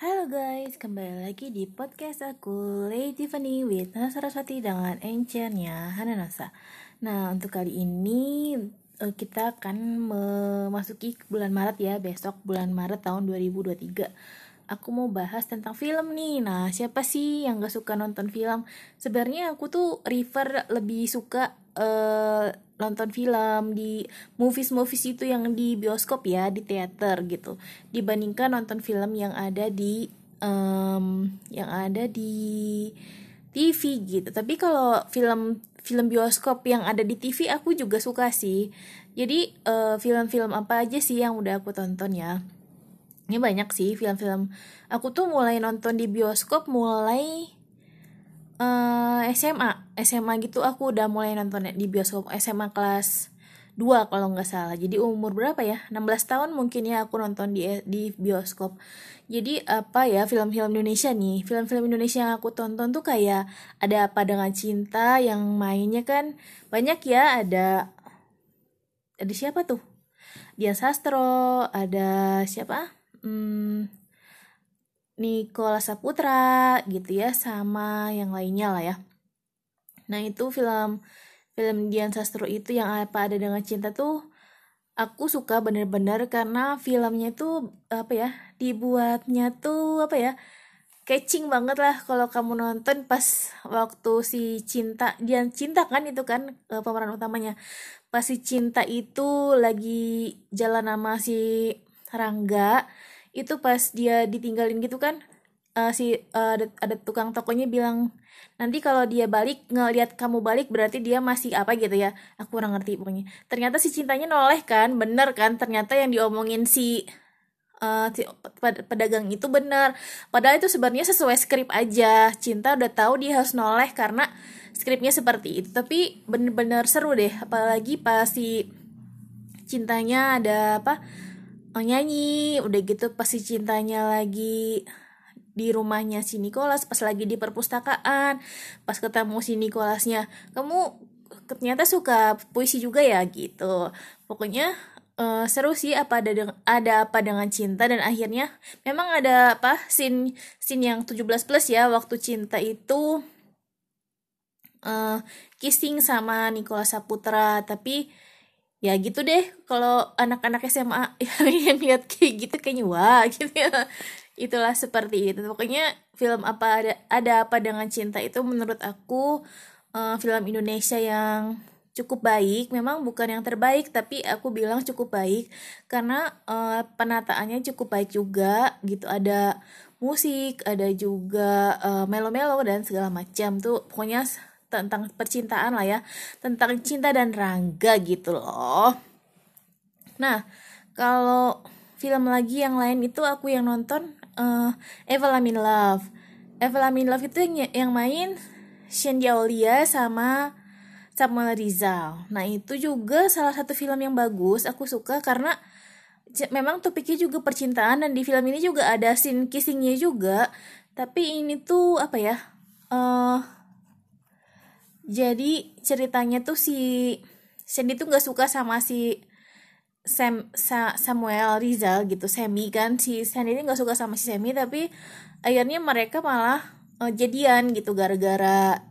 Halo guys, kembali lagi di podcast aku Lady Tiffany with Nasa Saraswati dengan encernya Hananasa Nah untuk kali ini eh, kita akan memasuki bulan Maret ya Besok bulan Maret tahun 2023 Aku mau bahas tentang film nih. Nah siapa sih yang gak suka nonton film? Sebenarnya aku tuh refer lebih suka uh, nonton film di movies movies itu yang di bioskop ya di teater gitu. Dibandingkan nonton film yang ada di um, yang ada di TV gitu. Tapi kalau film film bioskop yang ada di TV aku juga suka sih. Jadi uh, film-film apa aja sih yang udah aku tonton ya? Ini banyak sih film-film. Aku tuh mulai nonton di bioskop mulai uh, eh, SMA SMA gitu aku udah mulai nonton di bioskop. SMA kelas 2 kalau nggak salah. Jadi umur berapa ya? 16 tahun mungkin ya aku nonton di di bioskop. Jadi apa ya film-film Indonesia nih. Film-film Indonesia yang aku tonton tuh kayak ada apa dengan cinta yang mainnya kan banyak ya. Ada ada siapa tuh? Dian Sastro ada siapa? Hmm, Nikola Saputra gitu ya sama yang lainnya lah ya. Nah itu film film Dian Sastro itu yang apa ada dengan cinta tuh aku suka bener-bener karena filmnya tuh apa ya dibuatnya tuh apa ya catching banget lah kalau kamu nonton pas waktu si cinta Dian cinta kan itu kan e, pemeran utamanya pas si cinta itu lagi jalan sama si Rangga itu pas dia ditinggalin gitu kan uh, si uh, ada, ada tukang tokonya bilang nanti kalau dia balik ngelihat kamu balik berarti dia masih apa gitu ya? Aku kurang ngerti pokoknya. Ternyata si cintanya noleh kan bener kan? Ternyata yang diomongin si uh, si pedagang itu bener. Padahal itu sebenarnya sesuai skrip aja. Cinta udah tahu dia harus noleh karena skripnya seperti itu. Tapi bener-bener seru deh. Apalagi pas si cintanya ada apa nyanyi. Udah gitu pasti cintanya lagi di rumahnya si Nicholas pas lagi di perpustakaan pas ketemu si Nicholasnya kamu ternyata suka puisi juga ya? Gitu. Pokoknya uh, seru sih apa ada ada apa dengan cinta dan akhirnya memang ada apa scene scene yang 17 plus ya waktu cinta itu uh, kissing sama Nicholas Saputra. Tapi ya gitu deh kalau anak-anak SMA yang lihat kayak gitu kayaknya wah gitu. Ya itulah seperti itu. Pokoknya film apa ada ada apa dengan cinta itu menurut aku uh, film Indonesia yang cukup baik. Memang bukan yang terbaik tapi aku bilang cukup baik. Karena uh, penataannya cukup baik juga gitu. Ada musik ada juga uh, melo-melo dan segala macam tuh. Pokoknya tentang percintaan lah ya. Tentang cinta dan rangga gitu loh. Nah kalau film lagi yang lain itu aku yang nonton uh, Eva Lamin Love. Eva Lamin Love itu yang, yang main Shandia Aulia sama Samuel Rizal. Nah itu juga salah satu film yang bagus aku suka karena memang topiknya juga percintaan dan di film ini juga ada scene kissingnya juga. Tapi ini tuh apa ya uh, jadi ceritanya tuh si Sandy tuh nggak suka sama si Sam Sa, Samuel Rizal gitu Semi kan. Si Sandy ini nggak suka sama si Semi tapi akhirnya mereka malah uh, jadian gitu gara-gara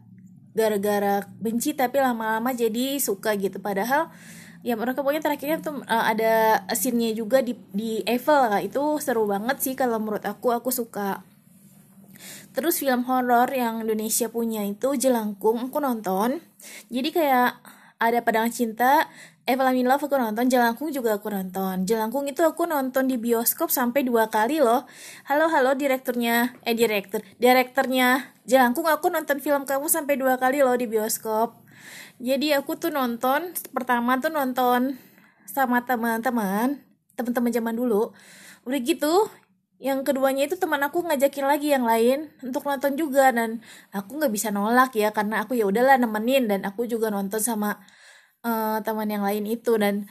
gara-gara benci tapi lama-lama jadi suka gitu. Padahal ya mereka pokoknya terakhirnya tuh uh, ada scene-nya juga di di Eiffel lah. Itu seru banget sih kalau menurut aku. Aku suka Terus film horor yang Indonesia punya itu Jelangkung aku nonton. Jadi kayak ada Padang Cinta, Eva in Love aku nonton, Jelangkung juga aku nonton. Jelangkung itu aku nonton di bioskop sampai dua kali loh. Halo halo direkturnya, eh direktur, direkturnya Jelangkung aku nonton film kamu sampai dua kali loh di bioskop. Jadi aku tuh nonton pertama tuh nonton sama teman-teman, teman-teman zaman dulu. Udah gitu, yang keduanya itu teman aku ngajakin lagi yang lain untuk nonton juga dan aku nggak bisa nolak ya karena aku ya udahlah nemenin dan aku juga nonton sama uh, teman yang lain itu. Dan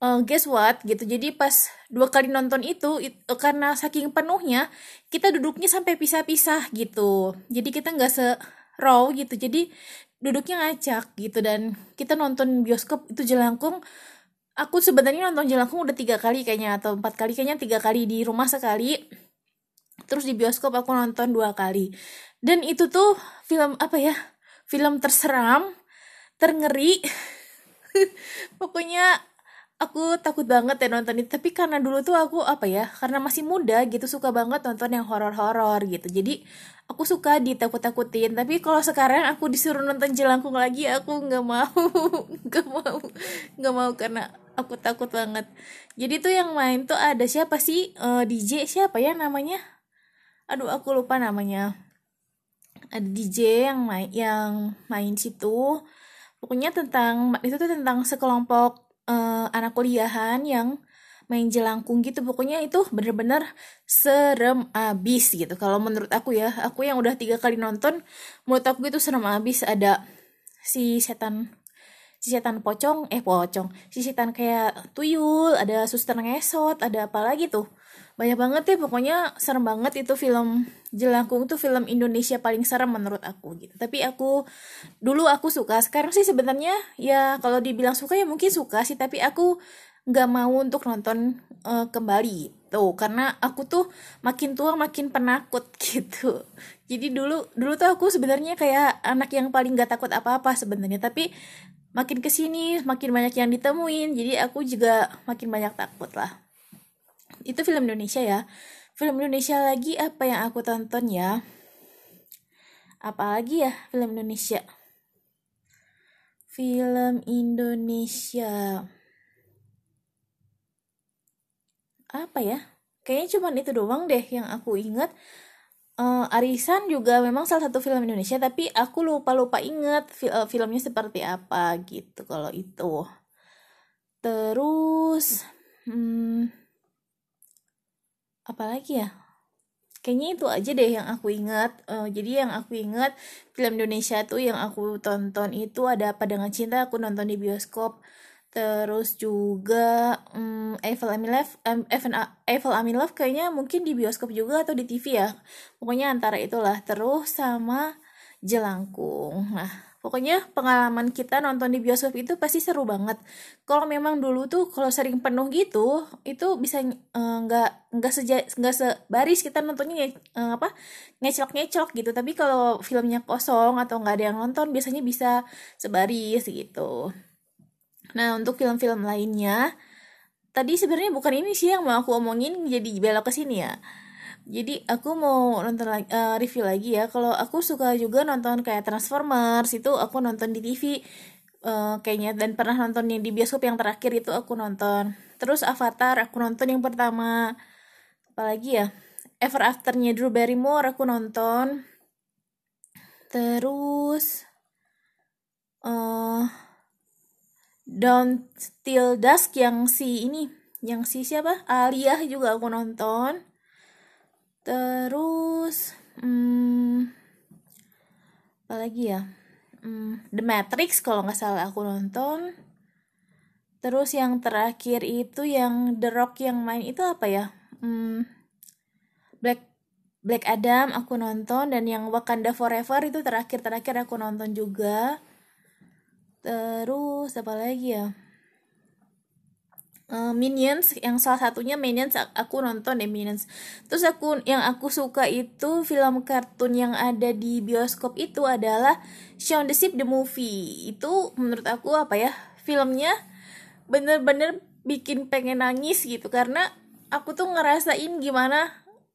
uh, guess what? Gitu. Jadi pas dua kali nonton itu, itu karena saking penuhnya kita duduknya sampai pisah-pisah gitu. Jadi kita nggak se raw gitu. Jadi duduknya ngacak gitu. Dan kita nonton bioskop itu jelangkung aku sebenarnya nonton Jelangkung udah tiga kali kayaknya atau empat kali kayaknya tiga kali di rumah sekali. Terus di bioskop aku nonton dua kali. Dan itu tuh film apa ya film terseram terngeri. Pokoknya aku takut banget ya nonton itu. Tapi karena dulu tuh aku apa ya karena masih muda gitu suka banget nonton yang horor-horor gitu. Jadi aku suka ditakut-takutin. Tapi kalau sekarang aku disuruh nonton jelangkung lagi aku nggak mau. Nggak mau. Nggak mau karena aku takut banget. Jadi tuh yang main tuh ada siapa sih? Uh, eh, DJ siapa ya namanya? Aduh aku lupa namanya. Ada DJ yang main yang main situ. Pokoknya tentang itu tuh tentang sekelompok uh, anak kuliahan yang main jelangkung gitu. Pokoknya itu bener-bener serem abis gitu. Kalau menurut aku ya aku yang udah tiga kali nonton menurut aku itu serem abis. Ada si setan si setan pocong eh pocong si setan kayak tuyul ada suster ngesot ada apa lagi tuh. Banyak banget ya pokoknya serem banget itu film Jelangkung tuh film Indonesia paling serem menurut aku gitu. Tapi aku dulu aku suka sekarang sih sebenarnya ya kalau dibilang suka ya mungkin suka sih tapi aku nggak mau untuk nonton uh, kembali tuh karena aku tuh makin tua makin penakut gitu. Jadi dulu dulu tuh aku sebenarnya kayak anak yang paling gak takut apa-apa sebenarnya. Tapi makin ke sini makin banyak yang ditemuin. Jadi aku juga makin banyak takut lah. Itu film Indonesia ya. Film Indonesia lagi apa yang aku tonton ya? Apa lagi ya film Indonesia? Film Indonesia. Apa ya? Kayaknya cuma itu doang deh yang aku ingat uh, Arisan juga memang salah satu film Indonesia tapi aku lupa lupa inget fil uh, filmnya seperti apa gitu kalau itu. Terus hmm, apalagi ya? Kayaknya itu aja deh yang aku ingat. Uh, jadi yang aku ingat film Indonesia tuh yang aku tonton itu ada apa dengan cinta aku nonton di bioskop terus juga um, Eiffel I'm Love um, Eiffel I'm Love kayaknya mungkin di bioskop juga atau di TV ya. Pokoknya antara itulah terus sama Jelangkung. Nah pokoknya pengalaman kita nonton di bioskop itu pasti seru banget. Kalau memang dulu tuh kalau sering penuh gitu itu bisa eh, nggak uh, nggak seja nggak sebaris kita nontonnya uh, apa ngecok ngecok gitu. Tapi kalau filmnya kosong atau nggak ada yang nonton biasanya bisa sebaris gitu nah untuk film-film lainnya tadi sebenarnya bukan ini sih yang mau aku omongin jadi belok ke sini ya. Jadi aku mau nonton lagi, uh, review lagi ya. Kalau aku suka juga nonton kayak Transformers itu aku nonton di TV uh, eh, kayaknya dan pernah nonton yang di bioskop yang terakhir itu aku nonton. Terus Avatar aku nonton yang pertama. Apalagi ya? Ever Afternya Drew Barrymore aku nonton. Terus uh, Don't Still Dusk yang si ini yang si siapa? Alia juga aku nonton. Terus hmm, apa lagi ya? Hmm, The Matrix kalau nggak salah aku nonton. Terus yang terakhir itu yang The Rock yang main itu apa ya? Hmm, Black Black Adam aku nonton dan yang Wakanda Forever itu terakhir terakhir aku nonton juga terus apa lagi ya? Uh, Minions yang salah satunya Minions aku nonton deh Minions. Terus aku yang aku suka itu film kartun yang ada di bioskop itu adalah Shaun the Sheep the movie. Itu menurut aku apa ya filmnya bener-bener bikin pengen nangis gitu. Karena aku tuh ngerasain gimana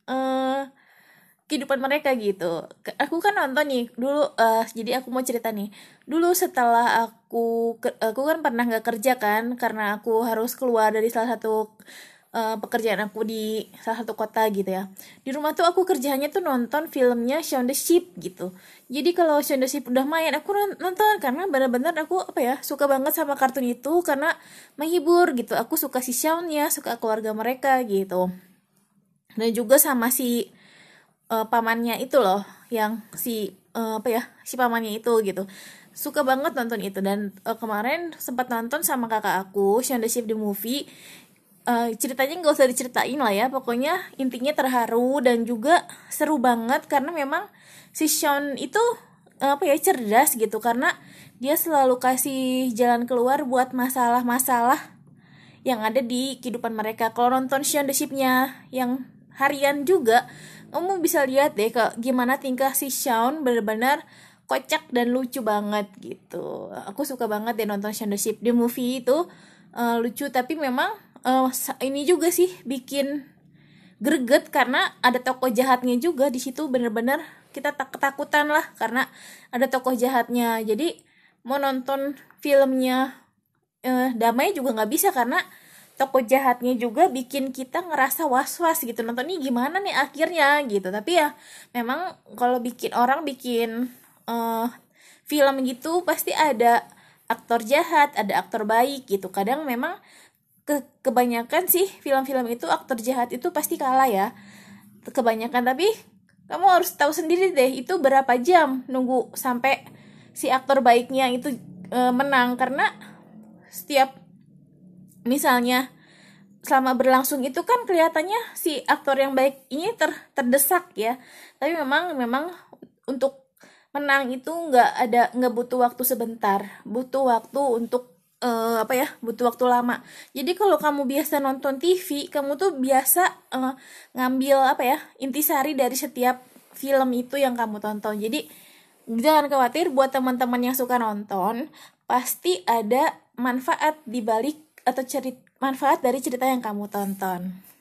uh, kehidupan mereka gitu. Aku kan nonton nih dulu uh, jadi aku mau cerita nih. Dulu setelah aku aku kan pernah nggak kerja kan karena aku harus keluar dari salah satu uh, pekerjaan aku di salah satu kota gitu ya. Di rumah tuh aku kerjanya tuh nonton filmnya Shaun the Sheep gitu. Jadi kalau Shaun the Sheep udah main aku nonton karena benar-benar aku apa ya suka banget sama kartun itu karena menghibur gitu. Aku suka si Shaunnya suka keluarga mereka gitu. Dan juga sama si uh, pamannya itu loh yang si uh, apa ya si pamannya itu gitu. Suka banget nonton itu dan uh, kemarin sempat nonton sama kakak aku the Sheep the movie. Uh, ceritanya nggak usah diceritain lah ya pokoknya intinya terharu dan juga seru banget karena memang si Sean itu uh, apa ya cerdas gitu karena dia selalu kasih jalan keluar buat masalah-masalah yang ada di kehidupan mereka. Kalau nonton Shaun the Sheep-nya yang harian juga kamu bisa lihat deh ke gimana tingkah si Shawn benar-benar kocak dan lucu banget gitu. Aku suka banget deh nonton Shaun the Sheep. Di movie itu uh, lucu tapi memang uh, ini juga sih bikin greget karena ada tokoh jahatnya juga di situ. Bener-bener kita tak ketakutan lah karena ada tokoh jahatnya. Jadi mau nonton filmnya uh, damai juga nggak bisa karena toko jahatnya juga bikin kita ngerasa was-was gitu. Nonton ini gimana nih akhirnya? gitu. Tapi ya memang kalau bikin orang bikin uh, film gitu pasti ada aktor jahat ada aktor baik gitu. Kadang memang ke kebanyakan sih film-film itu aktor jahat itu pasti kalah ya. Kebanyakan tapi kamu harus tahu sendiri deh itu berapa jam nunggu sampai si aktor baiknya itu e, menang. Karena setiap misalnya selama berlangsung itu kan kelihatannya si aktor yang baik ini ter terdesak ya. Tapi memang memang untuk menang itu nggak ada nggak butuh waktu sebentar. Butuh waktu untuk uh, apa ya butuh waktu lama. Jadi kalau kamu biasa nonton TV kamu tuh biasa uh, ngambil apa ya intisari dari setiap film itu yang kamu tonton. Jadi jangan khawatir buat teman-teman yang suka nonton pasti ada manfaat di balik atau cerita manfaat dari cerita yang kamu tonton.